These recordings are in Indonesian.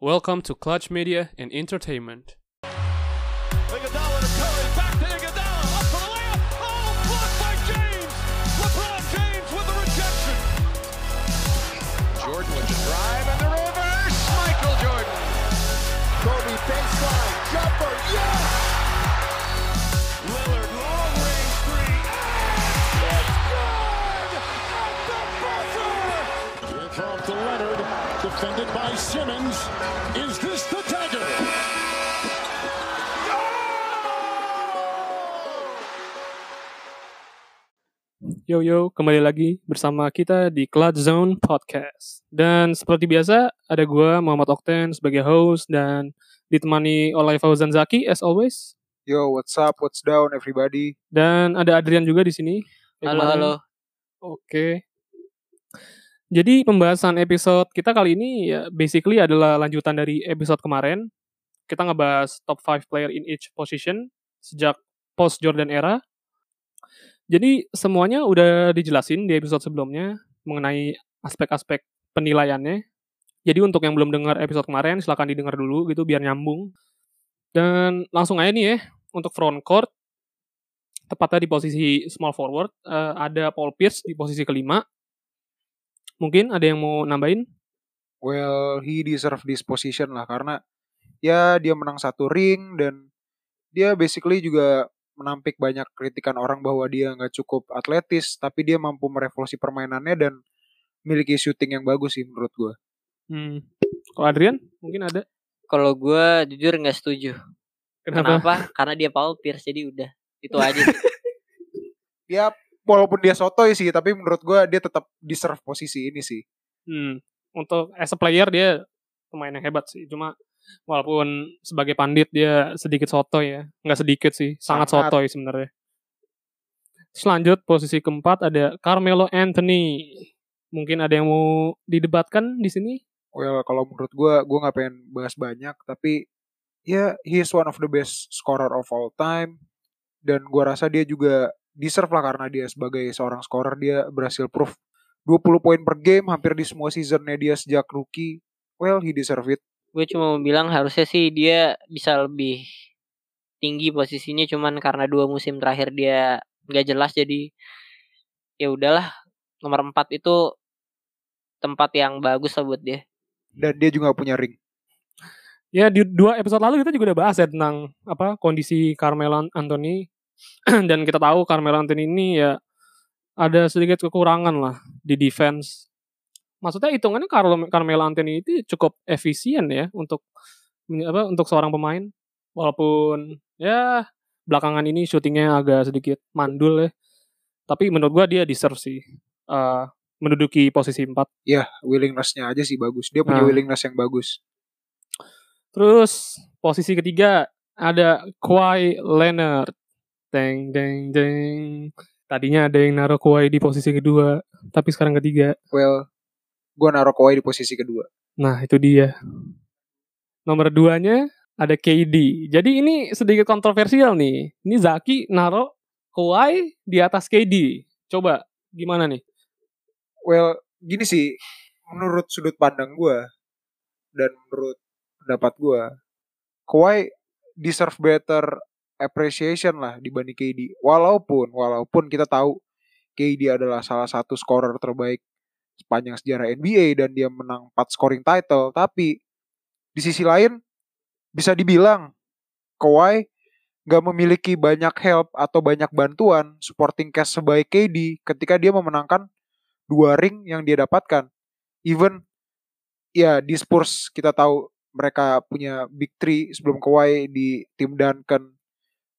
Welcome to Clutch Media and Entertainment. Simmons. Is this the dagger? Yo yo, kembali lagi bersama kita di Clutch Zone Podcast. Dan seperti biasa, ada gua Muhammad Okten sebagai host dan ditemani oleh Fauzan Zaki as always. Yo, what's up? What's down, everybody? Dan ada Adrian juga di sini. Halo, kemarin. halo. Oke. Jadi pembahasan episode kita kali ini ya basically adalah lanjutan dari episode kemarin. Kita ngebahas top 5 player in each position sejak post Jordan era. Jadi semuanya udah dijelasin di episode sebelumnya mengenai aspek-aspek penilaiannya. Jadi untuk yang belum dengar episode kemarin silahkan didengar dulu gitu biar nyambung. Dan langsung aja nih ya untuk front court tepatnya di posisi small forward eh, ada Paul Pierce di posisi kelima. Mungkin ada yang mau nambahin? Well, he deserve this position lah karena ya dia menang satu ring dan dia basically juga menampik banyak kritikan orang bahwa dia nggak cukup atletis, tapi dia mampu merevolusi permainannya dan memiliki shooting yang bagus sih menurut gue. Hmm. Kalau Adrian mungkin ada. Kalau gue jujur nggak setuju. Kenapa? Kenapa? Karena dia Paul Pierce jadi udah itu aja. sih. Ya, walaupun dia sotoy sih, tapi menurut gue dia tetap deserve posisi ini sih. Hmm. Untuk as a player dia pemain yang hebat sih. Cuma walaupun sebagai pandit dia sedikit sotoy ya. Nggak sedikit sih, sangat, Sangat. sotoy sebenarnya. Selanjut posisi keempat ada Carmelo Anthony. Mungkin ada yang mau didebatkan di sini? Well, kalau menurut gue, gue nggak pengen bahas banyak, tapi ya he is one of the best scorer of all time. Dan gue rasa dia juga deserve lah karena dia sebagai seorang scorer dia berhasil proof 20 poin per game hampir di semua seasonnya dia sejak rookie. Well, he deserve it. gue cuma mau bilang harusnya sih dia bisa lebih tinggi posisinya cuman karena dua musim terakhir dia nggak jelas jadi ya udahlah nomor 4 itu tempat yang bagus lah buat dia. Dan dia juga punya ring. Ya di dua episode lalu kita juga udah bahas ya tentang apa kondisi Carmelo Anthony dan kita tahu Carmelo Anthony ini ya ada sedikit kekurangan lah di defense. Maksudnya hitungannya Carlo- Carmelo Anthony itu cukup efisien ya untuk apa untuk seorang pemain walaupun ya belakangan ini syutingnya agak sedikit mandul ya. Tapi menurut gua dia deserve sih eh, menduduki posisi 4. Ya, willingness-nya aja sih bagus. Dia punya Nah. willingness yang bagus. Terus posisi ketiga ada Kawhi Leonard. Deng deng deng. Tadinya ada yang naruh Kawhi di posisi kedua, tapi sekarang ketiga. Well, gue naruh Kawhi di posisi kedua. Nah, itu dia. Nomor duanya ada KD. Jadi ini sedikit kontroversial nih. Ini Zaki naruh Kawhi di atas KD. Coba gimana nih? Well, gini sih, menurut sudut pandang gue dan menurut pendapat gue, Kawhi deserve better appreciation lah dibanding KD. Walaupun, walaupun kita tahu KD adalah salah satu scorer terbaik sepanjang sejarah NBA dan dia menang 4 scoring title, tapi di sisi lain bisa dibilang Kawhi gak memiliki banyak help atau banyak bantuan supporting cast sebaik KD ketika dia memenangkan dua ring yang dia dapatkan. Even ya di Spurs kita tahu mereka punya big three sebelum Kawhi di tim Duncan,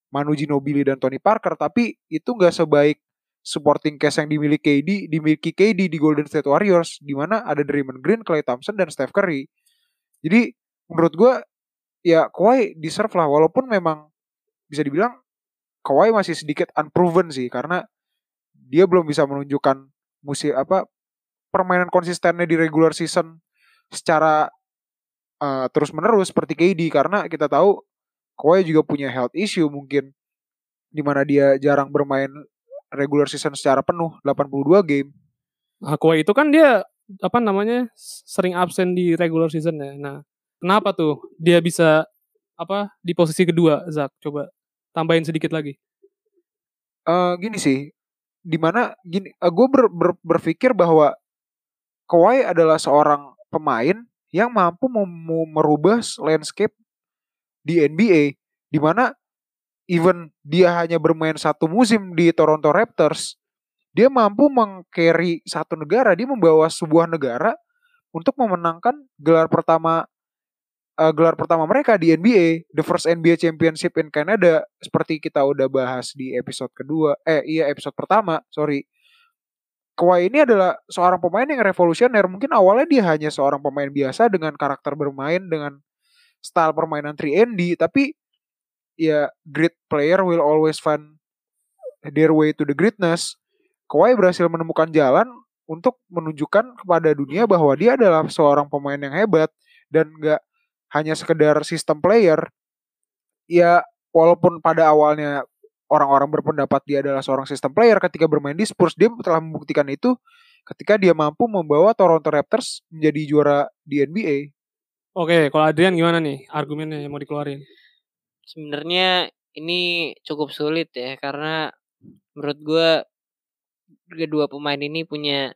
Manu Ginobili dan Tony Parker, tapi itu nggak sebaik supporting cast yang dimiliki KD, dimiliki KD di Golden State Warriors, di mana ada Draymond Green, Klay Thompson dan Steph Curry. Jadi menurut gue ya Kawhi deserve lah, walaupun memang bisa dibilang Kawhi masih sedikit unproven sih karena dia belum bisa menunjukkan musim apa permainan konsistennya di regular season secara terus menerus seperti KD karena kita tahu Kawhi juga punya health issue mungkin di mana dia jarang bermain regular season secara penuh 82 game. Nah, Kawhi itu kan dia apa namanya sering absen di regular season ya. Nah, Kenapa tuh dia bisa apa di posisi kedua, Zak? Coba tambahin sedikit lagi. Eh gini sih, di mana gini, gue ber, ber- berpikir bahwa Kawhi adalah seorang pemain yang mampu merubah landscape di NBA, di mana even dia hanya bermain satu musim di Toronto Raptors, dia mampu meng-carry satu negara, dia membawa sebuah negara untuk memenangkan gelar pertama eh, gelar pertama mereka di NBA, the first NBA championship in Canada, seperti kita udah bahas di episode kedua, eh iya episode pertama, sorry. Kawhi ini adalah seorang pemain yang revolusioner. Mungkin awalnya dia hanya seorang pemain biasa dengan karakter bermain dengan style permainan 3 tapi ya great player will always find their way to the greatness. Kawhi berhasil menemukan jalan untuk menunjukkan kepada dunia bahwa dia adalah seorang pemain yang hebat dan nggak hanya sekedar sistem player. Ya walaupun pada awalnya orang-orang berpendapat dia adalah seorang sistem player ketika bermain di Spurs, dia telah membuktikan itu ketika dia mampu membawa Toronto Raptors menjadi juara di NBA. Oke, kalau Adrian gimana nih argumennya yang mau dikeluarin? Sebenarnya ini cukup sulit ya karena menurut gue kedua pemain ini punya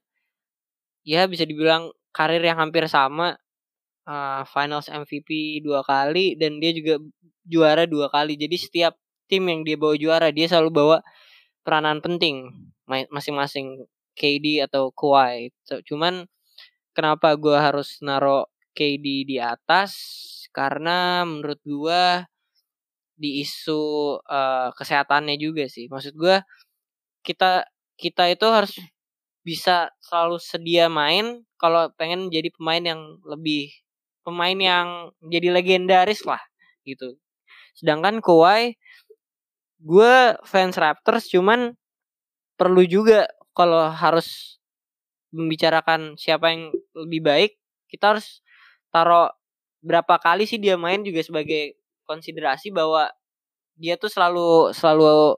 ya bisa dibilang karir yang hampir sama uh, Finals MVP dua kali dan dia juga juara dua kali jadi setiap tim yang dia bawa juara dia selalu bawa peranan penting ma- masing-masing KD atau Kawhi cuman kenapa gue harus naro KD di atas karena menurut gue di isu uh, kesehatannya juga sih maksud gue kita kita itu harus bisa selalu sedia main kalau pengen jadi pemain yang lebih pemain yang jadi legendaris lah gitu. Sedangkan Kawhi gue fans Raptors cuman perlu juga kalau harus membicarakan siapa yang lebih baik kita harus taruh berapa kali sih dia main juga sebagai konsiderasi bahwa dia tuh selalu selalu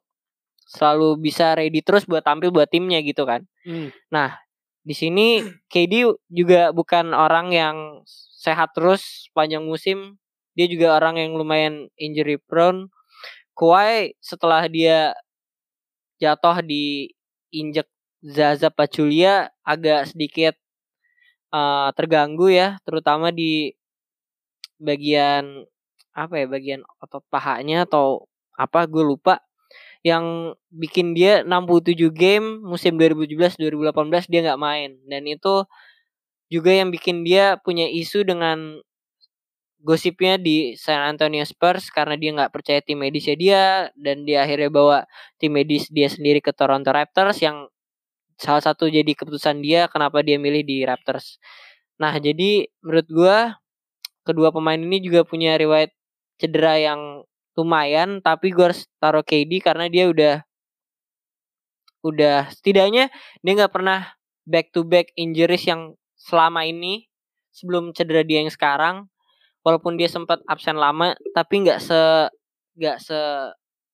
selalu bisa ready terus buat tampil buat timnya gitu kan. Hmm. Nah, di sini KD juga bukan orang yang sehat terus panjang musim. Dia juga orang yang lumayan injury prone. Kawhi setelah dia jatuh di injek Zaza Pachulia agak sedikit uh, terganggu ya, terutama di bagian apa ya, bagian otot pahanya atau apa gue lupa. Yang bikin dia 67 game musim 2017-2018 dia nggak main. Dan itu juga yang bikin dia punya isu dengan gosipnya di San Antonio Spurs karena dia nggak percaya tim medisnya dia dan dia akhirnya bawa tim medis dia sendiri ke Toronto Raptors yang salah satu jadi keputusan dia kenapa dia milih di Raptors. Nah jadi menurut gua kedua pemain ini juga punya riwayat cedera yang lumayan tapi gue harus taruh KD karena dia udah udah setidaknya dia nggak pernah back to back injuries yang selama ini sebelum cedera dia yang sekarang walaupun dia sempat absen lama tapi nggak se nggak se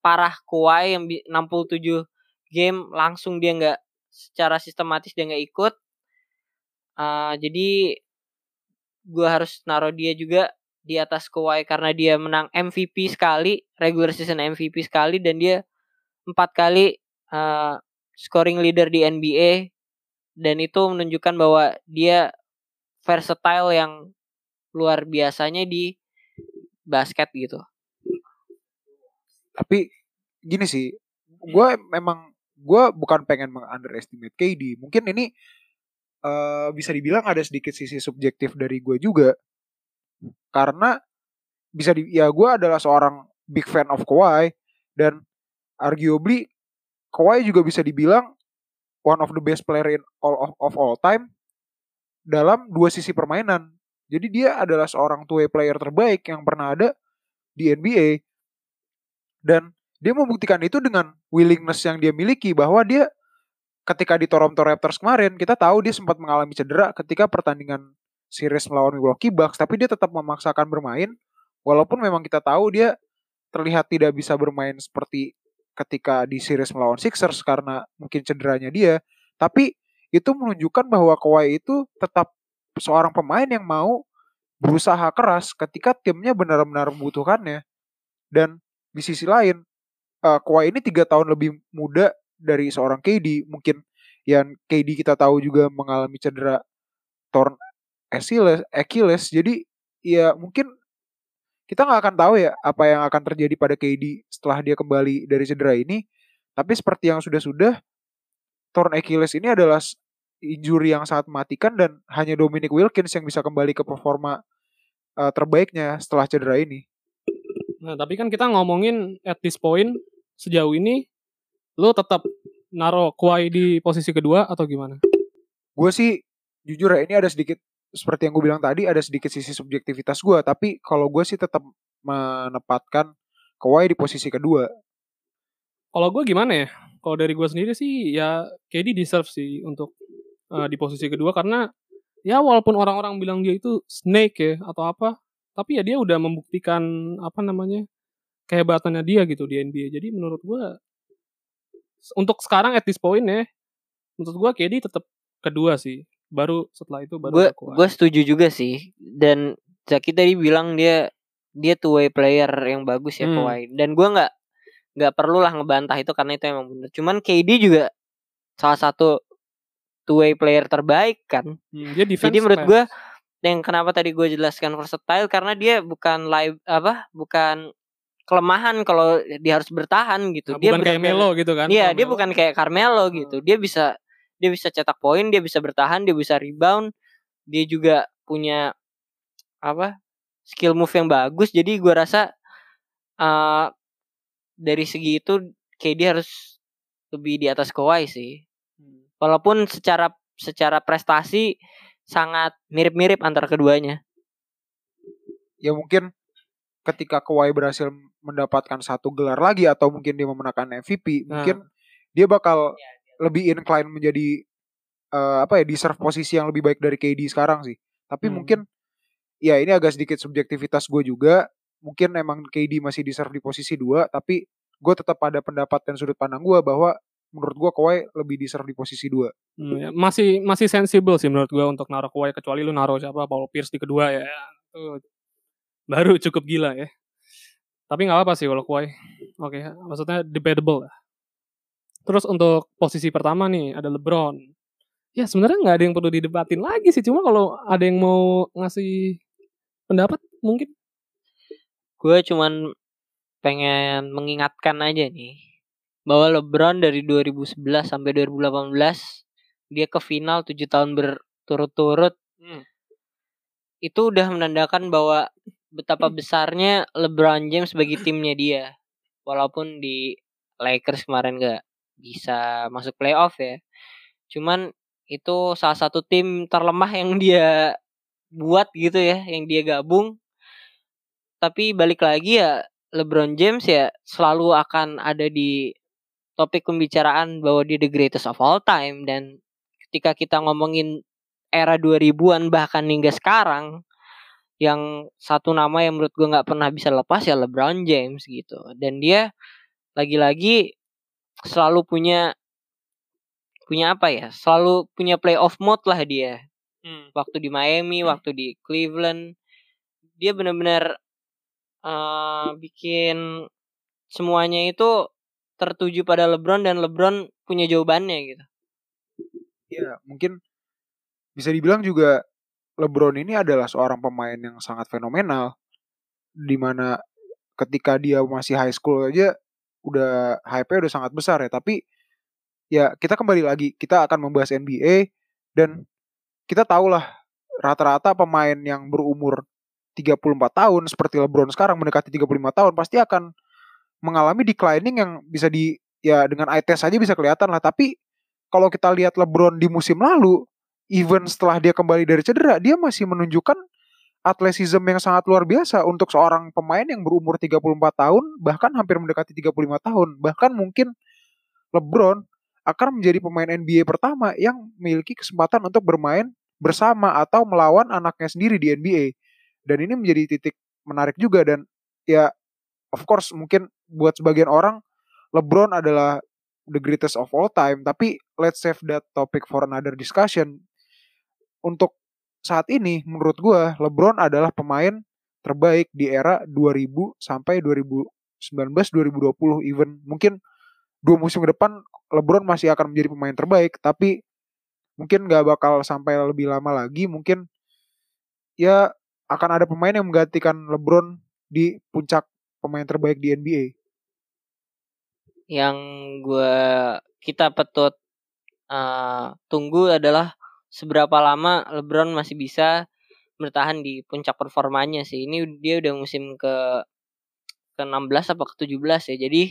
parah Kawhi yang 67 game langsung dia nggak secara sistematis dia nggak ikut uh, jadi gue harus naruh dia juga di atas Kawhi karena dia menang MVP sekali, regular season MVP sekali dan dia empat kali uh, scoring leader di NBA dan itu menunjukkan bahwa dia versatile yang luar biasanya di basket gitu. Tapi gini sih, gue memang gue bukan pengen meng-underestimate KD. Mungkin ini uh, bisa dibilang ada sedikit sisi subjektif dari gue juga karena bisa di ya gue adalah seorang big fan of Kawhi dan arguably Kawhi juga bisa dibilang one of the best player in all of, of all time dalam dua sisi permainan. Jadi dia adalah seorang two way player terbaik yang pernah ada di NBA. Dan dia membuktikan itu dengan willingness yang dia miliki bahwa dia ketika di Toronto Raptors kemarin kita tahu dia sempat mengalami cedera ketika pertandingan series melawan Milwaukee Bucks tapi dia tetap memaksakan bermain walaupun memang kita tahu dia terlihat tidak bisa bermain seperti ketika di series melawan Sixers karena mungkin cederanya dia tapi itu menunjukkan bahwa Kawhi itu tetap seorang pemain yang mau berusaha keras ketika timnya benar-benar membutuhkannya. Dan di sisi lain, uh, Kawhi ini tiga tahun lebih muda dari seorang KD. Mungkin yang KD kita tahu juga mengalami cedera torn Achilles, Achilles. Jadi ya mungkin kita nggak akan tahu ya apa yang akan terjadi pada KD setelah dia kembali dari cedera ini. Tapi seperti yang sudah-sudah, torn Achilles ini adalah injury yang sangat mematikan dan hanya Dominic Wilkins yang bisa kembali ke performa uh, terbaiknya setelah cedera ini. Nah, tapi kan kita ngomongin at this point sejauh ini lo tetap naro Kawhi di posisi kedua atau gimana? Gue sih jujur ya ini ada sedikit seperti yang gue bilang tadi ada sedikit sisi subjektivitas gue tapi kalau gue sih tetap menempatkan Kawhi di posisi kedua. Kalau gue gimana ya? Kalau dari gue sendiri sih ya KD deserve sih untuk uh, di posisi kedua karena ya walaupun orang-orang bilang dia itu snake ya atau apa, tapi ya dia udah membuktikan apa namanya kehebatannya dia gitu di NBA. Jadi menurut gue untuk sekarang at this point ya, menurut gue KD tetap kedua sih. Baru setelah itu baru gue gue setuju juga sih dan Zaki tadi bilang dia dia two way player yang bagus ya Hmm. Kawhi dan gue nggak nggak perlu lah ngebantah itu karena itu emang bener cuman KD juga salah satu two way player terbaik kan Hmm, dia jadi menurut gue yang kenapa tadi gue jelaskan versatile karena dia bukan live apa bukan kelemahan kalau dia harus bertahan gitu Nah, dia bukan kayak Melo gitu kan. Iya, dia bukan kayak Carmelo gitu. Dia bisa dia bisa cetak poin, dia bisa bertahan, dia bisa rebound. Dia juga punya apa? skill move yang bagus. Jadi gua rasa eh dari segi itu KD harus lebih di atas Kawhi sih. Walaupun secara secara prestasi sangat mirip-mirip antara keduanya. Ya mungkin ketika Kawhi berhasil mendapatkan satu gelar lagi atau mungkin dia memenangkan MVP, Nah. mungkin dia bakal lebih incline menjadi eh, apa ya deserve posisi yang lebih baik dari KD sekarang sih. Tapi Hmm. mungkin ya ini agak sedikit subjektivitas gue juga. Mungkin emang KD masih deserve di posisi dua, tapi gue tetap pada pendapat dan sudut pandang gue bahwa menurut gue Kawhi lebih deserve di posisi dua. Hmm, ya, masih masih sensible sih menurut gua untuk naruh Kawhi kecuali lu naruh siapa Paul Pierce di kedua ya. Itu baru cukup gila ya. Tapi nggak apa sih kalau Kawhi. Oke, maksudnya debatable lah. Terus untuk posisi pertama nih ada LeBron. Ya sebenarnya nggak ada yang perlu didebatin lagi sih. Cuma kalau ada yang mau ngasih pendapat mungkin. Gue cuman pengen mengingatkan aja nih bahwa LeBron dari 2011 sampai 2018 dia ke final 7 tahun berturut-turut. Hmm. itu udah menandakan bahwa betapa besarnya LeBron James bagi timnya dia. Walaupun di Lakers kemarin gak bisa masuk playoff ya. Cuman itu salah satu tim terlemah yang dia buat gitu ya yang dia gabung. Tapi balik lagi ya LeBron James ya selalu akan ada di topik pembicaraan bahwa dia the greatest of all time dan ketika kita ngomongin era 2000-an bahkan hingga sekarang yang satu nama yang menurut gue nggak pernah bisa lepas ya LeBron James gitu. Dan dia lagi-lagi selalu punya punya apa ya selalu punya playoff mode lah dia. Waktu di Miami waktu di Cleveland dia benar-benar eh, bikin semuanya itu tertuju pada LeBron dan LeBron punya jawabannya gitu Ya mungkin bisa dibilang juga LeBron ini adalah seorang pemain yang sangat fenomenal. Di mana ketika dia masih high school aja udah hype-nya udah sangat besar ya. Tapi ya kita kembali lagi kita akan membahas NBA dan kita tahulah rata-rata pemain yang berumur 34 tahun seperti LeBron sekarang mendekati 35 tahun pasti akan mengalami declining yang bisa di ya dengan eye test aja bisa kelihatan lah. Tapi kalau kita lihat LeBron di musim lalu even setelah dia kembali dari cedera dia masih menunjukkan atletisme yang sangat luar biasa untuk seorang pemain yang berumur 34 tahun bahkan hampir mendekati 35 tahun. Bahkan mungkin LeBron akan menjadi pemain NBA pertama yang memiliki kesempatan untuk bermain bersama atau melawan anaknya sendiri di NBA dan ini menjadi titik menarik juga dan ya of course mungkin buat sebagian orang LeBron adalah the greatest of all time. Tapi let's save that topic for another discussion. Untuk saat ini menurut gua LeBron adalah pemain terbaik di era 2000 sampai 2019 2020 even. Mungkin dua musim ke depan LeBron masih akan menjadi pemain terbaik tapi mungkin nggak bakal sampai lebih lama lagi. Mungkin ya akan ada pemain yang menggantikan LeBron di puncak pemain terbaik di NBA yang gue kita petut eh, tunggu adalah seberapa lama LeBron masih bisa bertahan di puncak performanya sih. Ini dia udah musim ke ke 16 apa ke 17 ya. Jadi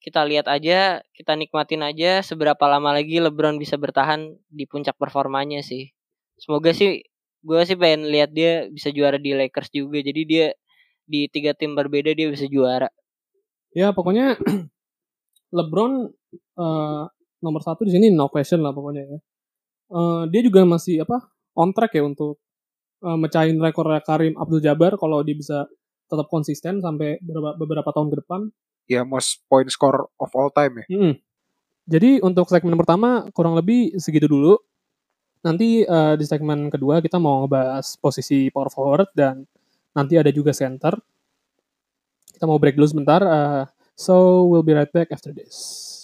kita lihat aja, kita nikmatin aja seberapa lama lagi LeBron bisa bertahan di puncak performanya sih. Semoga sih gue sih pengen lihat dia bisa juara di Lakers juga. Jadi dia di tiga tim berbeda dia bisa juara. Ya pokoknya LeBron eh, nomor satu di sini no question lah pokoknya ya. Eh, dia juga masih apa on track ya untuk eh, mecahin rekor Karim Abdul Jabbar kalau dia bisa tetap konsisten sampai beberapa, beberapa tahun ke depan. ya most point score of all time ya Mm-mm. Jadi untuk segmen pertama kurang lebih segitu dulu. Nanti eh, di segmen kedua kita mau ngebahas posisi power forward dan nanti ada juga center. Kita mau break dulu sebentar. eh, so we'll be right back after this.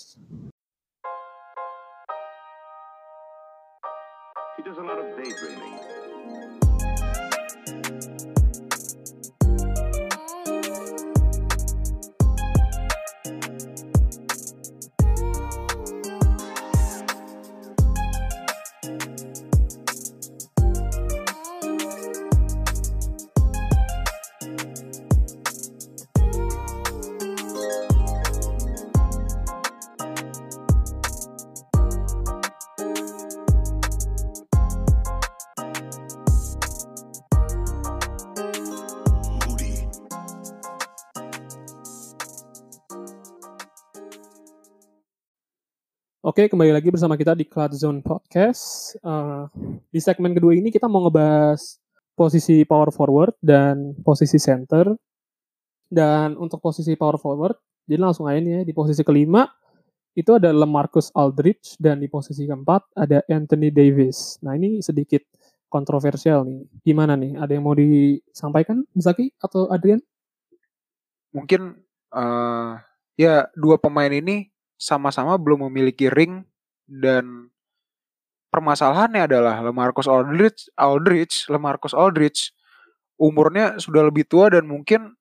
Oke, kembali lagi bersama kita di Cloud Zone Podcast. Eh, di segmen kedua ini kita mau ngebahas posisi power forward dan posisi center. Dan untuk posisi power forward, jadi langsung aja nih ya, di posisi kelima itu ada LeMarcus Aldridge dan di posisi keempat ada Anthony Davis. Nah ini sedikit kontroversial nih. Gimana nih? Ada yang mau disampaikan, Zaki atau Adrian? mungkin eh ya dua pemain ini sama-sama belum memiliki ring dan permasalahannya adalah LeMarcus Aldridge, Aldridge, LeMarcus Aldridge umurnya sudah lebih tua dan mungkin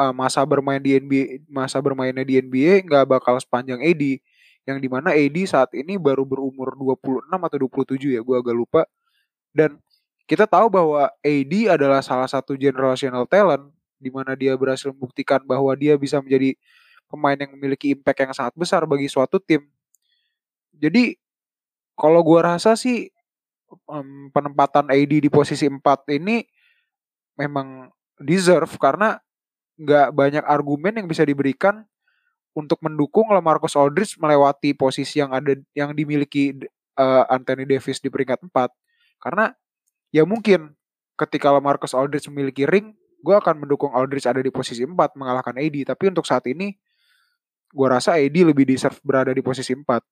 eh, masa bermain di NBA, masa bermainnya di NBA nggak bakal sepanjang AD yang di mana AD saat ini baru berumur 26 atau 27 ya, gue agak lupa. Dan kita tahu bahwa AD adalah salah satu generational talent di mana dia berhasil membuktikan bahwa dia bisa menjadi pemain yang memiliki impact yang sangat besar bagi suatu tim. Jadi kalau gua rasa sih em, penempatan AD di posisi 4 ini memang deserve karena nggak banyak argumen yang bisa diberikan untuk mendukung LaMarcus Aldridge melewati posisi yang ada yang dimiliki eh, Anthony Davis di peringkat 4 karena ya mungkin ketika LaMarcus Aldridge memiliki ring gue akan mendukung Aldridge ada di posisi 4 mengalahkan AD tapi untuk saat ini gue rasa AD lebih deserve berada di posisi 4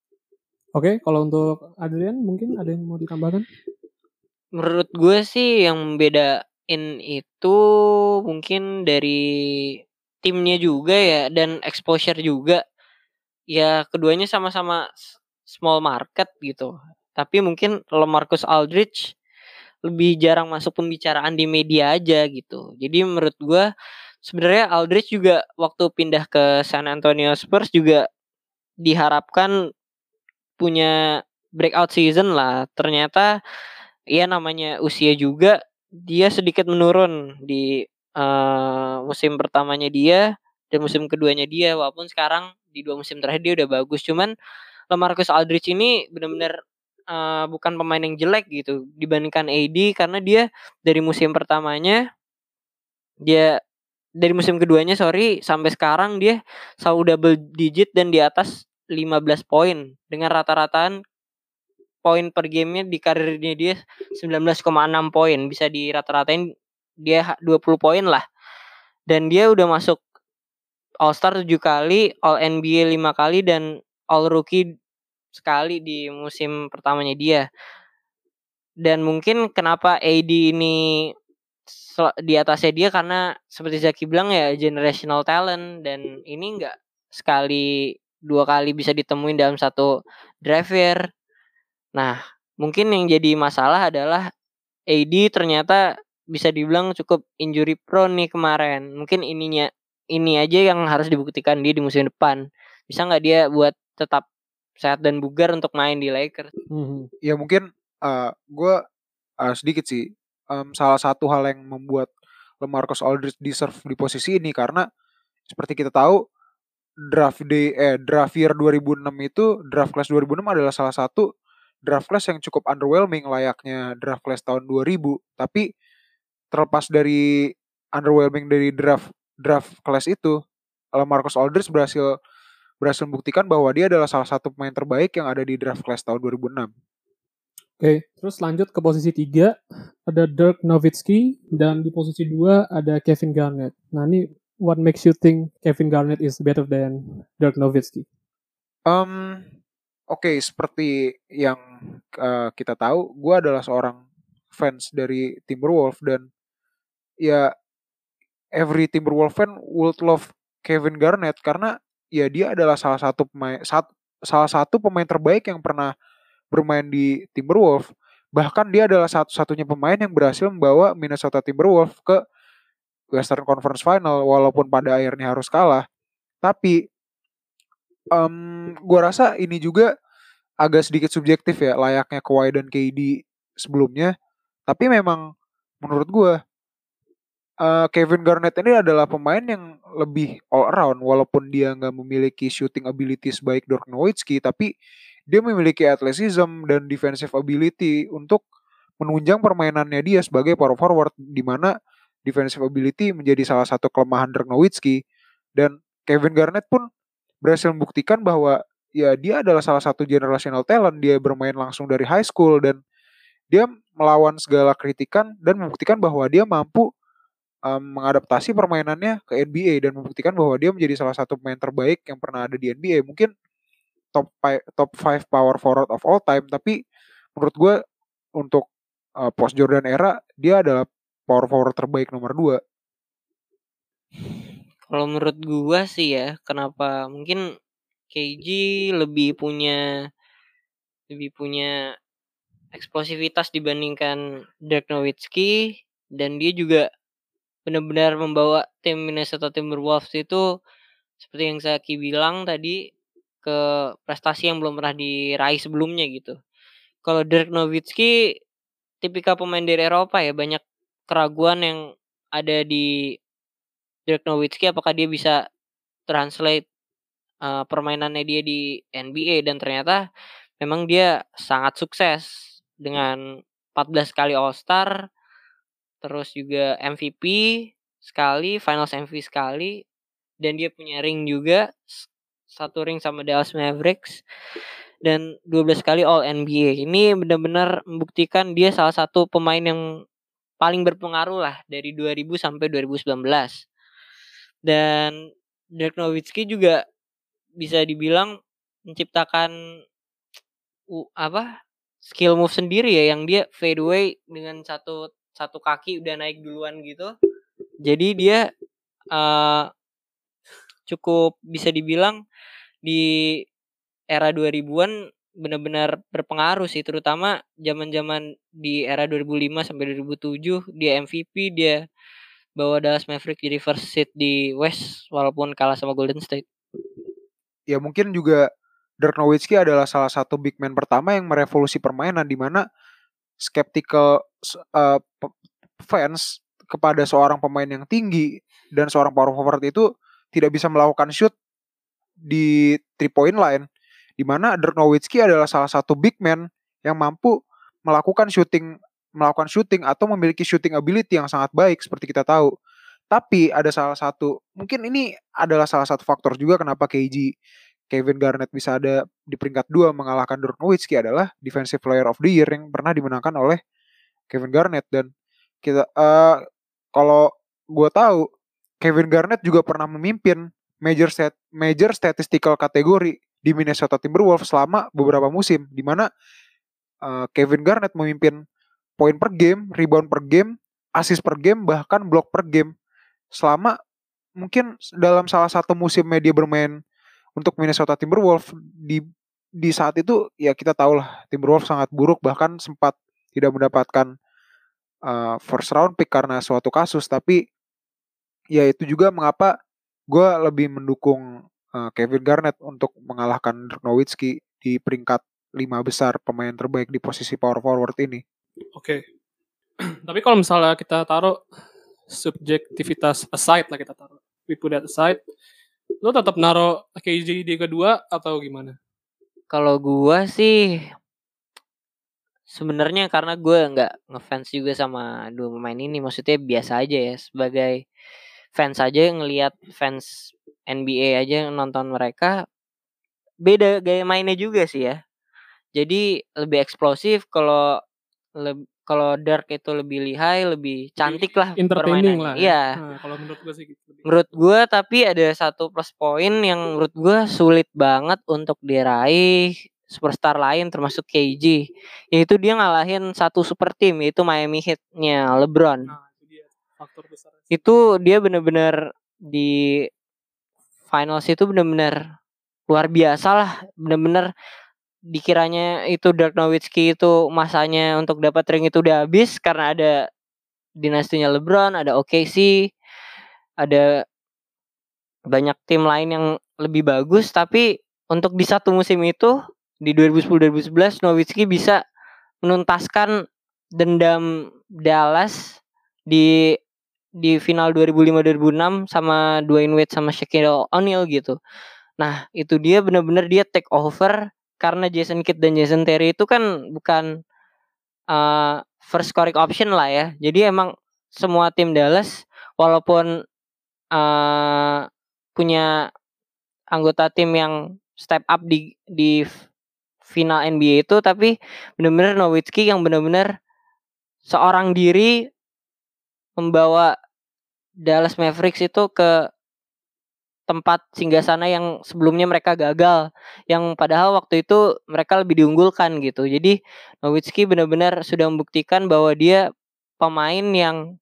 Oke, kalau untuk Adrian mungkin ada yang mau ditambahkan? Menurut gue sih yang bedain itu mungkin dari timnya juga ya dan exposure juga. Ya keduanya sama-sama small market gitu. Tapi mungkin kalau Marcus Aldridge lebih jarang masuk pembicaraan di media aja gitu. Jadi menurut gue sebenarnya Aldridge juga waktu pindah ke San Antonio Spurs juga diharapkan punya breakout season lah. Ternyata ya namanya usia juga dia sedikit menurun di eh, musim pertamanya dia dan musim keduanya dia. Walaupun sekarang di dua musim terakhir dia udah bagus. Cuman LaMarcus Aldridge ini benar-benar eh, bukan pemain yang jelek gitu. Dibandingkan AD karena dia dari musim pertamanya dia dari musim keduanya sorry sampai sekarang dia selalu double digit dan di atas 15 poin. Dengan rata-rataan poin per gamenya di karirnya dia 19,6 poin. Bisa di rata-ratain dia ha- 20 poin lah. Dan dia udah masuk All Star 7 kali, All NBA 5 kali dan All Rookie sekali di musim pertamanya dia. dan mungkin kenapa AD ini di atasnya dia karena seperti Zaki bilang ya generational talent dan ini enggak sekali dua kali bisa ditemuin dalam satu drive year. Nah, mungkin yang jadi masalah adalah AD ternyata bisa dibilang cukup injury prone nih kemarin. Mungkin ininya ini aja yang harus dibuktikan dia di musim depan. Bisa nggak dia buat tetap sehat dan bugar untuk main di Lakers? Mhm. ya mungkin uh, gue uh, sedikit sih um, salah satu hal yang membuat LeMarcus Aldridge deserve di posisi ini karena seperti kita tahu draft day eh draft year 2006 itu draft class 2006 adalah salah satu draft class yang cukup underwhelming layaknya draft class tahun 2000 tapi terlepas dari underwhelming dari draft draft class itu LeMarcus Aldridge berhasil berhasil membuktikan bahwa dia adalah salah satu pemain terbaik yang ada di draft class tahun 2006 Oke, terus lanjut ke posisi 3 ada Dirk Nowitzki dan di posisi 2 ada Kevin Garnett. Nah, ini what makes you think Kevin Garnett is better than Dirk Nowitzki? Um, Oke, seperti yang uh, kita tahu, gue adalah seorang fans dari Timberwolves dan ya every Timberwolves fan would love Kevin Garnett karena ya dia adalah salah satu pemain salah satu pemain terbaik yang pernah bermain di Timberwolves. Bahkan dia adalah satu-satunya pemain yang berhasil membawa Minnesota Timberwolves ke Western Conference Final walaupun pada akhirnya harus kalah. Tapi um, gua rasa ini juga agak sedikit subjektif ya layaknya Kawhi dan KD sebelumnya. Tapi memang menurut gua uh, Kevin Garnett ini adalah pemain yang lebih all around walaupun dia nggak memiliki shooting abilities baik Dirk Nowitzki tapi dia memiliki athleticism dan defensive ability untuk menunjang permainannya dia sebagai power forward di mana defensive ability menjadi salah satu kelemahan Dirk Nowitzki. Dan Kevin Garnett pun berhasil membuktikan bahwa ya dia adalah salah satu generational talent. Dia bermain langsung dari high school dan dia melawan segala kritikan dan membuktikan bahwa dia mampu um, mengadaptasi permainannya ke NBA dan membuktikan bahwa dia menjadi salah satu pemain terbaik yang pernah ada di NBA mungkin top top 5 power forward of all time tapi menurut gue untuk uh, post Jordan era dia adalah power forward terbaik nomor 2 Kalau menurut gua sih ya, kenapa? Mungkin KG lebih punya lebih punya eksplosivitas dibandingkan Dirk Nowitzki dan dia juga benar-benar membawa tim Minnesota Timberwolves itu seperti yang Zaki bilang tadi ke prestasi yang belum pernah diraih sebelumnya gitu. Kalau Dirk Nowitzki tipikal pemain dari Eropa ya banyak keraguan yang ada di Dirk Nowitzki apakah dia bisa translate uh, permainannya dia di NBA dan ternyata memang dia sangat sukses dengan 14 kali All Star terus juga MVP sekali, Finals MVP sekali dan dia punya ring juga satu ring sama Dallas Mavericks dan 12 kali All NBA. Ini benar-benar membuktikan dia salah satu pemain yang paling berpengaruh lah dari 2000 sampai 2019. Dan Dirk Nowitzki juga bisa dibilang menciptakan u- apa skill move sendiri ya yang dia fade away dengan satu satu kaki udah naik duluan gitu. Jadi dia eh, cukup bisa dibilang di era 2000-an benar-benar berpengaruh sih terutama zaman-zaman di era 2005 sampai 2007 dia MVP dia bawa Dallas Mavericks jadi first seed di West walaupun kalah sama Golden State. ya mungkin juga Dirk Nowitzki adalah salah satu big man pertama yang merevolusi permainan di mana skeptical uh, fans kepada seorang pemain yang tinggi dan seorang power forward itu tidak bisa melakukan shoot di three point line di mana Dirk Nowitzki adalah salah satu big man yang mampu melakukan shooting melakukan shooting atau memiliki shooting ability yang sangat baik seperti kita tahu. Tapi ada salah satu mungkin ini adalah salah satu faktor juga kenapa KG Kevin Garnett bisa ada di peringkat 2 mengalahkan Dirk Nowitzki adalah defensive player of the year yang pernah dimenangkan oleh Kevin Garnett dan kita eh kalau gue tahu Kevin Garnett juga pernah memimpin major stat major statistical kategori di Minnesota Timberwolves selama beberapa musim di mana eh, Kevin Garnett memimpin poin per game, rebound per game, assist per game, bahkan block per game. Selama mungkin dalam salah satu musim media bermain untuk Minnesota Timberwolves di di saat itu ya kita tahu lah Timberwolves sangat buruk bahkan sempat tidak mendapatkan uh, first round pick karena suatu kasus tapi ya itu juga mengapa gue lebih mendukung uh, Kevin Garnett untuk mengalahkan Dirk Nowitzki di peringkat lima besar pemain terbaik di posisi power forward ini. Oke. Tapi kalau misalnya kita taruh subjektivitas aside lah kita taruh. We put that aside. Lo tetap naruh KJ di kedua atau gimana? Kalau gua sih sebenarnya karena gue nggak ngefans juga sama dua pemain ini, maksudnya biasa aja ya sebagai fans aja ngelihat fans NBA aja nonton mereka beda gaya mainnya juga sih ya. Jadi lebih eksplosif kalau kalau Dark itu lebih lihai, lebih cantik lah Entertaining lah. ya. Iya. Nah, kalau menurut gue sih gitu. Menurut gue tapi ada satu plus point yang menurut gue sulit banget untuk diraih superstar lain termasuk KG. Yaitu dia ngalahin satu super team yaitu Miami Heat-nya LeBron. Nah, faktor besar. Itu dia bener-bener di finals itu bener-bener luar biasa lah. Bener-bener dikiranya itu Dirk Nowitzki itu masanya untuk dapat ring itu udah habis karena ada dinastinya LeBron, ada OKC, ada banyak tim lain yang lebih bagus tapi untuk di satu musim itu di 2010-2011 Nowitzki bisa menuntaskan dendam Dallas di di final 2005-2006 sama Dwayne Wade sama Shaquille O'Neal gitu. Nah, itu dia bener-bener dia take over karena Jason Kidd dan Jason Terry itu kan bukan uh, first scoring option lah ya. Jadi emang semua tim Dallas walaupun uh, punya anggota tim yang step up di di final NBA itu tapi benar-benar Nowitzki yang benar-benar seorang diri membawa Dallas Mavericks itu ke tempat singgasana yang sebelumnya mereka gagal yang padahal waktu itu mereka lebih diunggulkan gitu jadi Nowitzki benar-benar sudah membuktikan bahwa dia pemain yang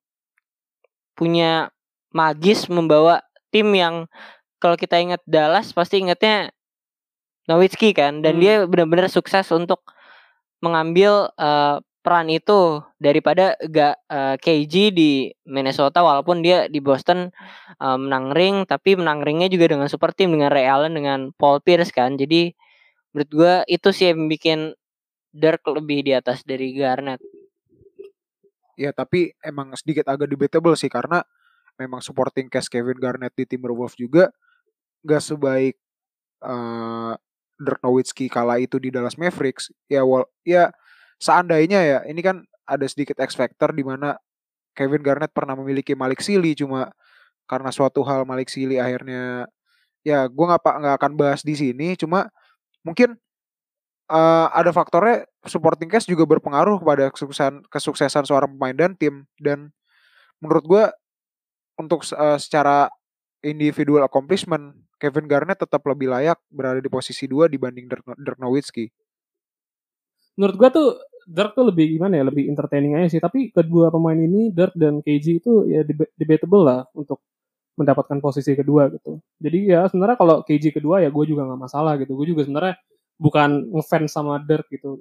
punya magis membawa tim yang kalau kita ingat Dallas pasti ingatnya Nowitzki kan dan Hmm. dia benar-benar sukses untuk mengambil eh, peran itu daripada gak eh, KG di Minnesota walaupun dia di Boston eh, menang ring tapi menang ringnya juga dengan super team dengan Ray Allen dengan Paul Pierce kan jadi menurut gua itu sih yang bikin Dirk lebih di atas dari Garnett Ya tapi emang sedikit agak debatable sih karena memang supporting cast Kevin Garnett di Timberwolves juga gak sebaik eh Dirk Nowitzki kala itu di Dallas Mavericks. Ya wal ya seandainya ya ini kan ada sedikit X factor di mana Kevin Garnett pernah memiliki Malik Sili cuma karena suatu hal Malik Sili akhirnya ya gua nggak nggak akan bahas di sini cuma mungkin eh, ada faktornya supporting cast juga berpengaruh kepada kesuksesan kesuksesan seorang pemain dan tim dan menurut gua untuk eh, secara individual accomplishment Kevin Garnett tetap lebih layak berada di posisi 2 dibanding Dirk Nowitzki. Menurut gue tuh Dirk tuh lebih gimana ya, lebih entertaining aja sih. Tapi kedua pemain ini, Dirk dan KG itu ya deba- debatable lah untuk mendapatkan posisi kedua gitu. Jadi ya sebenarnya kalau KG kedua ya gue juga nggak masalah gitu. Gue juga sebenarnya bukan ngefans sama Dirk gitu.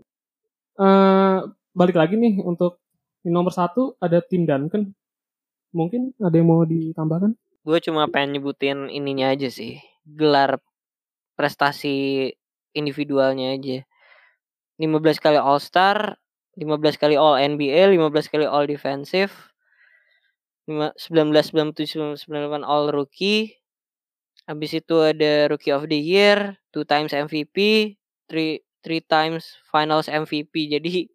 eh balik lagi nih untuk nomor satu ada tim Duncan. Mungkin ada yang mau ditambahkan? gue cuma pengen nyebutin ininya aja sih gelar prestasi individualnya aja 15 kali All Star 15 kali All NBA 15 kali All Defensive lima- 19 97 98 All Rookie habis itu ada Rookie of the Year two times MVP three three times Finals MVP jadi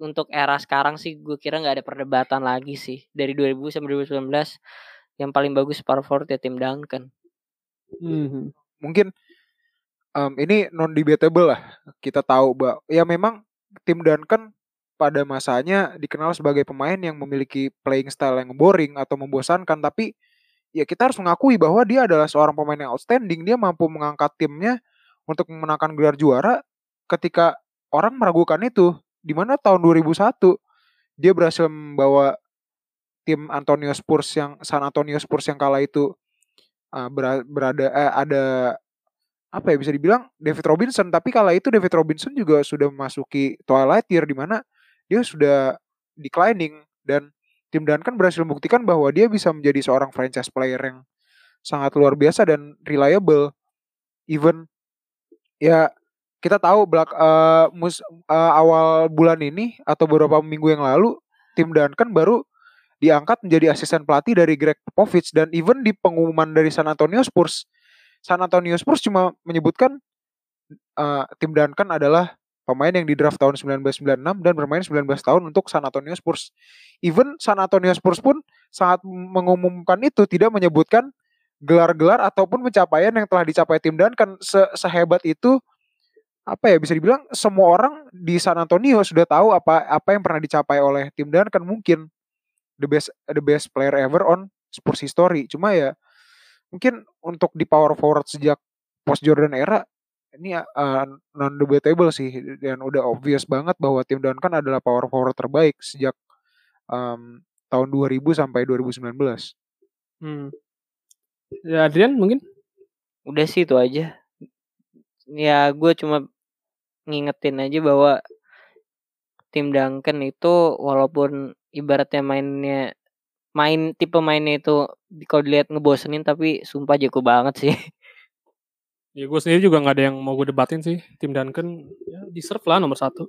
untuk era sekarang sih gue kira nggak ada perdebatan lagi sih dari 2000 sampai 2019 yang paling bagus power forward ya tim Duncan. Hmm. Mungkin em, ini non debatable lah. Kita tahu bahwa ya memang tim Duncan pada masanya dikenal sebagai pemain yang memiliki playing style yang boring atau membosankan tapi ya kita harus mengakui bahwa dia adalah seorang pemain yang outstanding. Dia mampu mengangkat timnya untuk memenangkan gelar juara ketika orang meragukan itu. Di mana tahun 2001 dia berhasil membawa tim Antonio Spurs yang San Antonio Spurs yang kala itu uh, bera- berada eh, ada apa ya bisa dibilang David Robinson. Tapi kala itu David Robinson juga sudah memasuki twilight year di mana dia sudah declining. Dan tim Duncan berhasil membuktikan bahwa dia bisa menjadi seorang franchise player yang sangat luar biasa dan reliable. Even ya kita tahu belak eh, mus- eh, awal bulan ini atau beberapa minggu yang lalu tim Duncan baru diangkat menjadi asisten pelatih dari Greg Popovich. Dan even di pengumuman dari San Antonio Spurs San Antonio Spurs cuma menyebutkan eh, tim Duncan adalah pemain yang di draft tahun 1996 dan bermain 19 tahun untuk San Antonio Spurs. Even San Antonio Spurs pun sangat mengumumkan itu tidak menyebutkan gelar-gelar ataupun pencapaian yang telah dicapai tim Duncan se sehebat itu apa ya bisa dibilang semua orang di San Antonio sudah tahu apa apa yang pernah dicapai oleh tim Duncan mungkin the best the best player ever on Spurs history. Cuma ya mungkin untuk di power forward sejak post Jordan era ini uh, non debatable sih dan udah obvious banget bahwa tim Duncan adalah power forward terbaik sejak um, tahun 2000 sampai 2019. Hmm. Ya Adrian mungkin? Udah sih itu aja. Ya gue cuma ngingetin aja bahwa tim Duncan itu walaupun ibaratnya mainnya main tipe mainnya itu kalau dilihat ngebosenin tapi sumpah jago banget sih. Ya gue sendiri juga nggak ada yang mau gue debatin sih. Tim Duncan ya deserve lah nomor satu.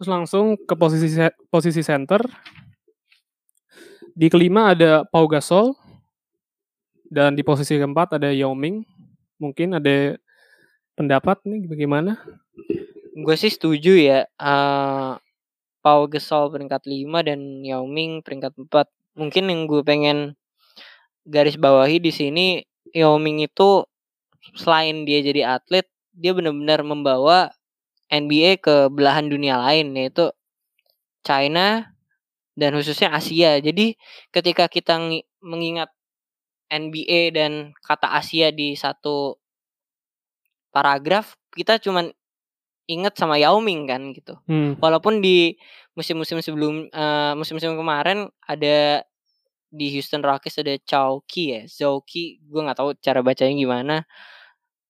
Terus langsung ke posisi posisi center. Di kelima ada Pau Gasol. Dan di posisi keempat ada Yao Ming. Mungkin ada pendapat nih bagaimana? gue sih setuju ya. eh Pau Gasol peringkat 5 dan Yao Ming peringkat 4. Mungkin yang gue pengen garis bawahi di sini Yao Ming itu selain dia jadi atlet, dia benar-benar membawa NBA ke belahan dunia lain yaitu China dan khususnya Asia. Jadi ketika kita ngi- mengingat NBA dan kata Asia di satu paragraf, kita cuman inget sama Yao Ming kan gitu. Hmm. Walaupun di musim-musim sebelum eh, musim-musim kemarin ada di Houston Rockets ada Chauki ya, Zouki, gue nggak tahu cara bacanya gimana.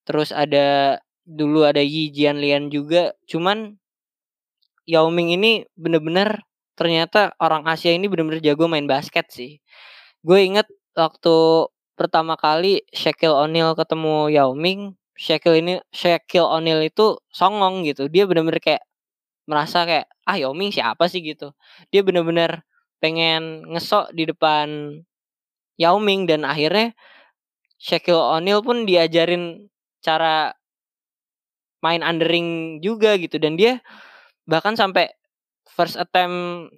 Terus ada dulu ada Yi Jianlian juga, cuman Yao Ming ini bener-bener ternyata orang Asia ini bener-bener jago main basket sih. Gue inget waktu pertama kali Shaquille O'Neal ketemu Yao Ming, Shaquille ini Shaquille O'Neal itu songong gitu. Dia bener-bener kayak merasa kayak ah Yao Ming siapa sih gitu. Dia bener-bener pengen ngesok di depan Yao Ming dan akhirnya Shaquille O'Neal pun diajarin cara main undering juga gitu dan dia bahkan sampai first attempt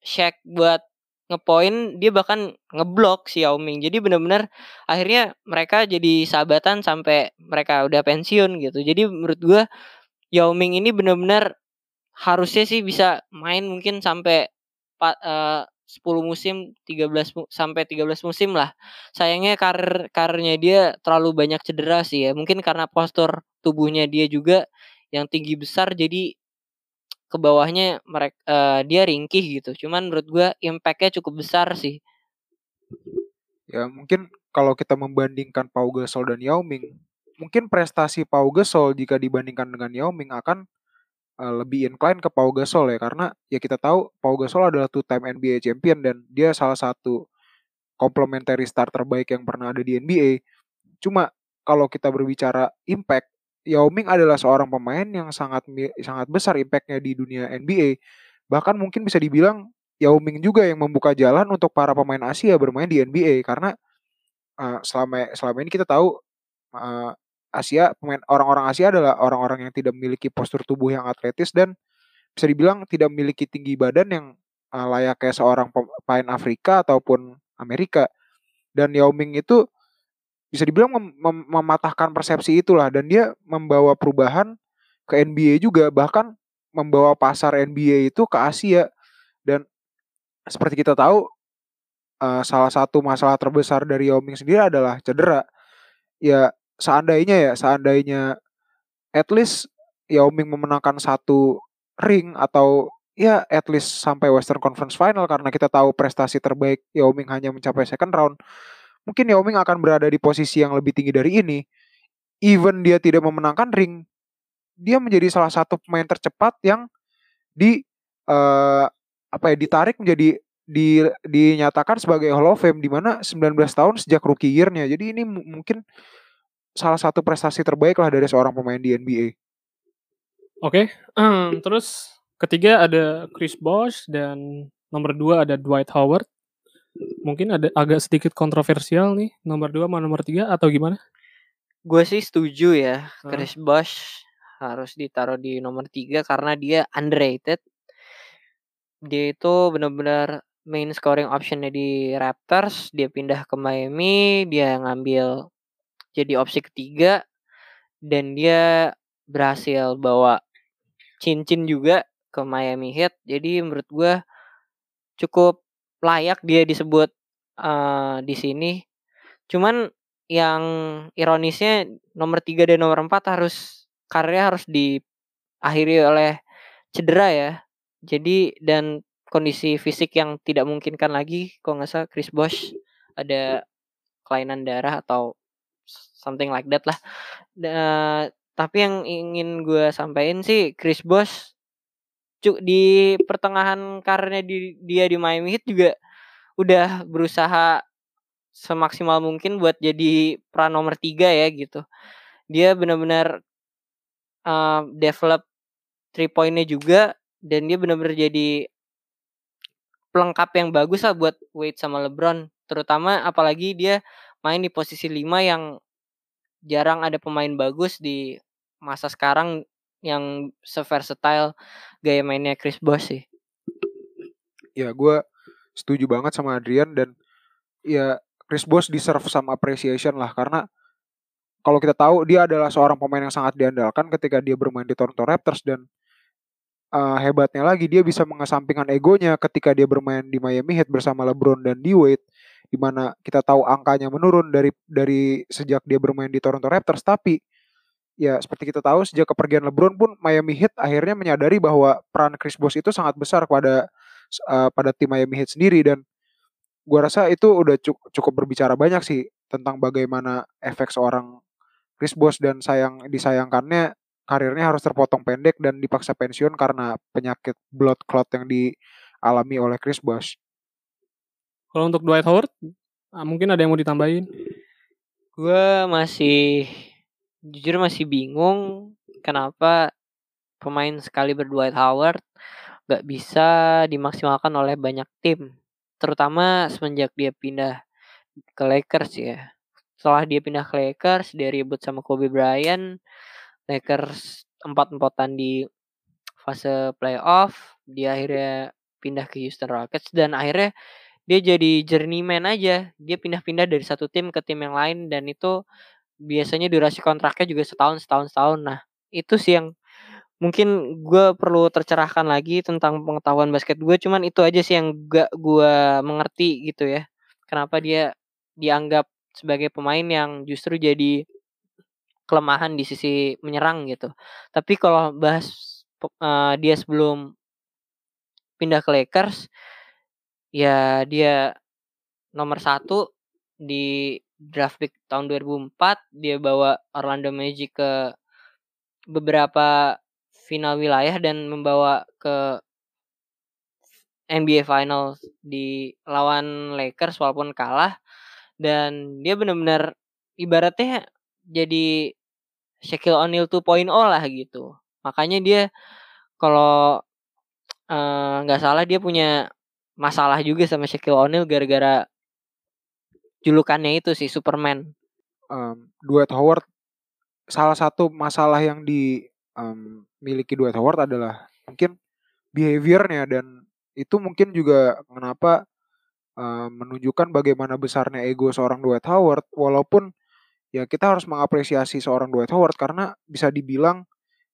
Shaq buat ngepoint dia bahkan ngeblok si Yao Ming. Jadi benar-benar akhirnya mereka jadi sahabatan sampai mereka udah pensiun gitu. Jadi menurut gua Yao Ming ini benar-benar harusnya sih bisa main mungkin sampai pa- eh, 10 musim 13 mu- sampai 13 musim lah. Sayangnya karir karirnya dia terlalu banyak cedera sih ya. Mungkin karena postur tubuhnya dia juga yang tinggi besar jadi ke bawahnya mereka dia ringkih gitu. Cuman menurut gua impactnya cukup besar sih. Ya mungkin kalau kita membandingkan Pau Gasol dan Yao Ming, mungkin prestasi Pau Gasol jika dibandingkan dengan Yao Ming akan uh, lebih incline ke Pau Gasol ya karena ya kita tahu Pau Gasol adalah two time NBA champion dan dia salah satu complementary star terbaik yang pernah ada di NBA. Cuma kalau kita berbicara impact, Yao Ming adalah seorang pemain yang sangat sangat besar impactnya di dunia NBA. Bahkan mungkin bisa dibilang Yao Ming juga yang membuka jalan untuk para pemain Asia bermain di NBA karena uh, selama selama ini kita tahu uh, Asia pemain orang-orang Asia adalah orang-orang yang tidak memiliki postur tubuh yang atletis dan bisa dibilang tidak memiliki tinggi badan yang uh, layaknya seorang pemain Afrika ataupun Amerika dan Yao Ming itu bisa dibilang mem- mem- mematahkan persepsi itulah dan dia membawa perubahan ke NBA juga bahkan membawa pasar NBA itu ke Asia dan seperti kita tahu uh, salah satu masalah terbesar dari Yao Ming sendiri adalah cedera ya seandainya ya seandainya at least Yao Ming memenangkan satu ring atau ya at least sampai Western Conference Final karena kita tahu prestasi terbaik Yao Ming hanya mencapai second round. Mungkin Yao Ming akan berada di posisi yang lebih tinggi dari ini. Even dia tidak memenangkan ring, dia menjadi salah satu pemain tercepat yang di eh, apa ya ditarik menjadi di dinyatakan sebagai Hall of Fame di mana 19 tahun sejak rookie year-nya. Jadi ini mu- mungkin salah satu prestasi terbaik lah dari seorang pemain di NBA. Oke, em, terus ketiga ada Chris Bosh dan nomor dua ada Dwight Howard. Mungkin ada agak sedikit kontroversial nih nomor dua sama nomor tiga atau gimana? Gue sih setuju ya, Hah? Chris Bosh harus ditaruh di nomor 3 karena dia underrated. Dia itu benar-benar main scoring optionnya di Raptors, dia pindah ke Miami, dia ngambil jadi opsi ketiga dan dia berhasil bawa cincin juga ke Miami Heat. Jadi menurut gue cukup layak dia disebut eh, di sini. Cuman yang ironisnya nomor 3 dan nomor 4 harus karirnya harus diakhiri oleh cedera ya. Jadi dan kondisi fisik yang tidak memungkinkan lagi kalau nggak salah Chris Bosh ada kelainan darah atau something like that lah. Da- tapi yang ingin gue sampaikan sih Chris Bosh cu- di pertengahan karirnya di, dia di Miami Heat juga udah berusaha semaksimal mungkin buat jadi peran nomor tiga ya gitu. Dia benar-benar uh, develop three pointnya juga dan dia benar-benar jadi pelengkap yang bagus lah buat Wade sama LeBron. Terutama apalagi dia main di posisi 5 yang jarang ada pemain bagus di masa sekarang yang seversatile gaya mainnya Chris Bosh sih. Ya gue setuju banget sama Adrian dan ya Chris Bosh deserve some appreciation lah karena kalau kita tahu dia adalah seorang pemain yang sangat diandalkan ketika dia bermain di Toronto Raptors dan uh, hebatnya lagi dia bisa mengesampingkan egonya ketika dia bermain di Miami Heat bersama LeBron dan D Wade di mana kita tahu angkanya menurun dari dari sejak dia bermain di Toronto Raptors tapi ya seperti kita tahu sejak kepergian LeBron pun Miami Heat akhirnya menyadari bahwa peran Chris Bosh itu sangat besar pada uh, pada tim Miami Heat sendiri dan gua rasa itu udah cukup, cukup berbicara banyak sih tentang bagaimana efek seorang Chris Bosh dan sayang disayangkannya karirnya harus terpotong pendek dan dipaksa pensiun karena penyakit blood clot yang dialami oleh Chris Bosh. Kalau untuk Dwight Howard, ah, mungkin ada yang mau ditambahin? Gue masih jujur masih bingung kenapa pemain sekali Dwight Howard gak bisa dimaksimalkan oleh banyak tim. Terutama semenjak dia pindah ke Lakers ya. Setelah dia pindah ke Lakers, dia ribut sama Kobe Bryant. Lakers empat-empatan di fase playoff. Dia akhirnya pindah ke Houston Rockets dan akhirnya dia jadi journeyman aja. Dia pindah-pindah dari satu tim ke tim yang lain dan itu biasanya durasi kontraknya juga setahun setahun setahun. Nah itu sih yang mungkin gue perlu tercerahkan lagi tentang pengetahuan basket gue. Cuman itu aja sih yang gak gue mengerti gitu ya. Kenapa dia dianggap sebagai pemain yang justru jadi kelemahan di sisi menyerang gitu. Tapi kalau bahas uh, dia sebelum pindah ke Lakers, ya dia nomor satu di draft pick tahun 2004 dia bawa Orlando Magic ke beberapa final wilayah dan membawa ke NBA Finals di lawan Lakers walaupun kalah dan dia benar-benar ibaratnya jadi Shaquille O'Neal 2.0 lah gitu. Makanya dia kalau nggak uh, salah dia punya masalah juga sama Shaquille O'Neal gara-gara julukannya itu sih Superman. Um, Dwight Howard salah satu masalah yang dimiliki um, Dwight Howard adalah mungkin behaviornya dan itu mungkin juga kenapa uh, menunjukkan bagaimana besarnya ego seorang Dwight Howard walaupun ya kita harus mengapresiasi seorang Dwight Howard karena bisa dibilang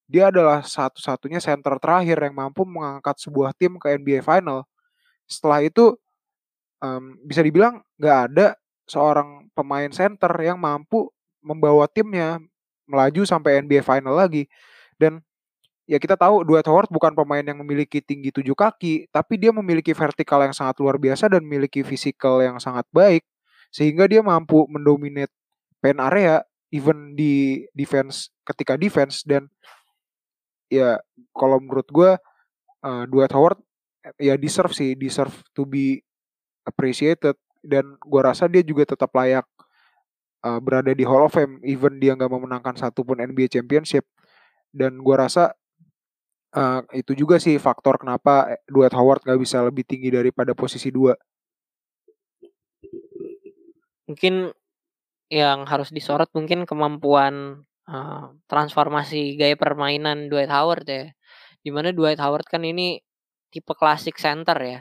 dia adalah satu-satunya center terakhir yang mampu mengangkat sebuah tim ke NBA Final. Setelah itu um, bisa dibilang nggak ada seorang pemain center yang mampu membawa timnya melaju sampai NBA Final lagi. Dan ya kita tahu Dwight Howard bukan pemain yang memiliki tinggi tujuh kaki, tapi dia memiliki vertikal yang sangat luar biasa dan memiliki fisikal yang sangat baik sehingga dia mampu mendominate pen area even di defense ketika defense dan ya kalau menurut gue uh, Dwight Howard ya deserve sih deserve to be appreciated dan gue rasa dia juga tetap layak uh, berada di Hall of Fame even dia nggak memenangkan satupun NBA Championship dan gue rasa uh, itu juga sih faktor kenapa Dwight Howard nggak bisa lebih tinggi daripada posisi dua Mungkin yang harus disorot mungkin kemampuan uh, transformasi gaya permainan Dwight Howard ya. Di mana Dwight Howard kan ini tipe klasik center ya.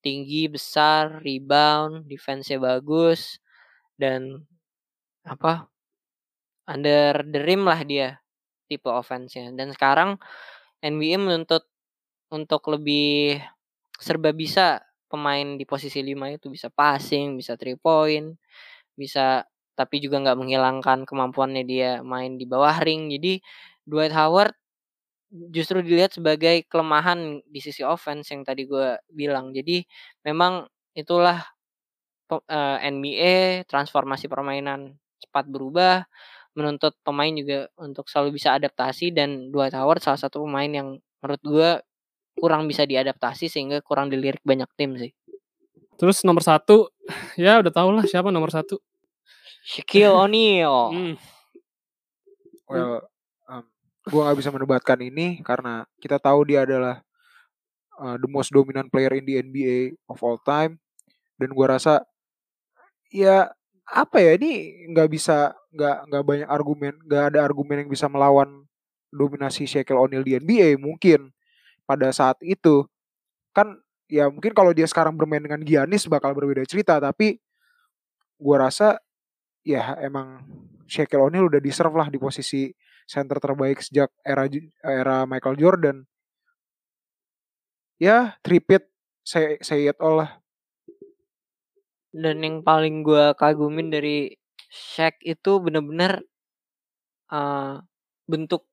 Tinggi, besar, rebound, defense-nya bagus dan apa? Under the rim lah dia tipe offense-nya. Dan sekarang NBA menuntut untuk lebih serba bisa pemain di posisi 5 itu bisa passing, bisa three point, bisa tapi juga nggak menghilangkan kemampuannya dia main di bawah ring. Jadi Dwight Howard justru dilihat sebagai kelemahan di sisi offense yang tadi gue bilang. Jadi memang itulah uh, NBA transformasi permainan cepat berubah, menuntut pemain juga untuk selalu bisa adaptasi dan Dwight Howard salah satu pemain yang menurut gue kurang bisa diadaptasi sehingga kurang dilirik banyak tim sih. Terus nomor satu, ya udah tau lah siapa nomor satu. Shaquille O'Neal. Hmm. well gue nggak bisa mendebatkan ini karena kita tahu dia adalah uh, the most dominant player in the NBA of all time. Dan gue rasa ya apa ya ini nggak bisa nggak nggak banyak argumen nggak ada argumen yang bisa melawan dominasi Shaquille O'Neal di NBA mungkin pada saat itu. Kan ya mungkin kalau dia sekarang bermain dengan Giannis bakal berbeda cerita tapi gue rasa ya emang Shaquille O'Neal udah deserve lah di posisi center terbaik sejak era era Michael Jordan. Ya tripit saya saya all lah. Dan yang paling gue kagumin dari Shaq itu bener-bener uh, bentuk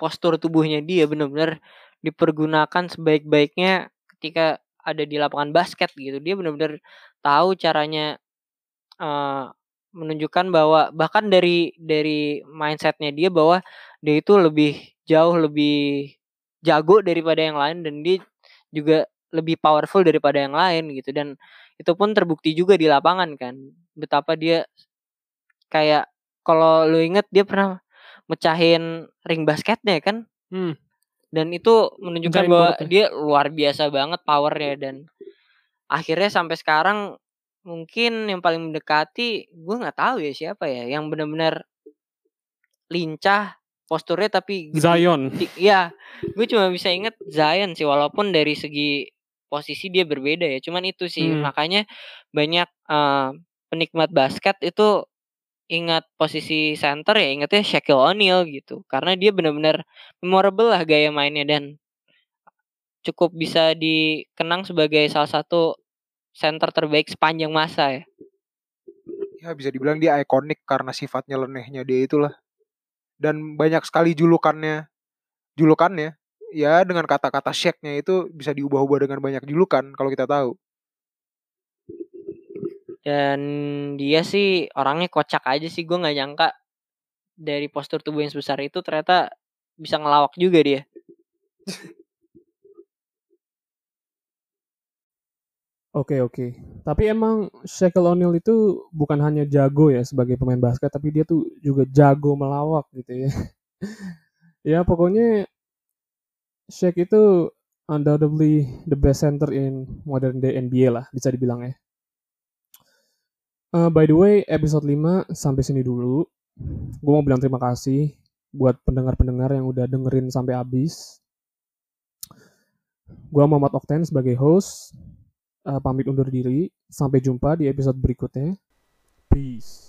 postur tubuhnya dia bener-bener dipergunakan sebaik-baiknya ketika ada di lapangan basket gitu. Dia bener-bener tahu caranya uh, menunjukkan bahwa bahkan dari dari mindsetnya dia bahwa dia itu lebih jauh lebih jago daripada yang lain dan dia juga lebih powerful daripada yang lain gitu. Dan itu pun terbukti juga di lapangan kan betapa dia kayak kalau lu inget dia pernah mecahin ring basketnya kan? Hmm. dan itu menunjukkan bahwa dia luar biasa banget powernya dan akhirnya sampai sekarang mungkin yang paling mendekati gue nggak tahu ya siapa ya yang benar-benar lincah posturnya tapi Zion. ya gue cuma bisa inget Zion sih walaupun dari segi posisi dia berbeda ya cuman itu sih Hmm. makanya banyak eh, penikmat basket itu ingat posisi center ya ingatnya Shaquille O'Neal gitu karena dia benar-benar memorable lah gaya mainnya dan cukup bisa dikenang sebagai salah satu center terbaik sepanjang masa ya? Ya bisa dibilang dia ikonik karena sifatnya lenehnya dia itulah. Dan banyak sekali julukannya julukannya ya dengan kata-kata Shaq-nya itu bisa diubah-ubah dengan banyak julukan kalau kita tahu. Dan dia sih orangnya kocak aja sih gue nggak nyangka dari postur tubuh yang sebesar itu ternyata bisa ngelawak juga dia Oke oke. Tapi emang Shaquille O'Neal itu bukan hanya jago ya sebagai pemain basket, tapi dia tuh juga jago melawak gitu ya. ya pokoknya Shaq itu undoubtedly the best center in modern day NBA lah bisa dibilang ya. Eh, by the way, episode 5 sampai sini dulu. Gue mau bilang terima kasih buat pendengar-pendengar yang udah dengerin sampai habis. Gue Muhammad Okten sebagai host. Eh, pamit undur diri. Sampai jumpa di episode berikutnya. Peace.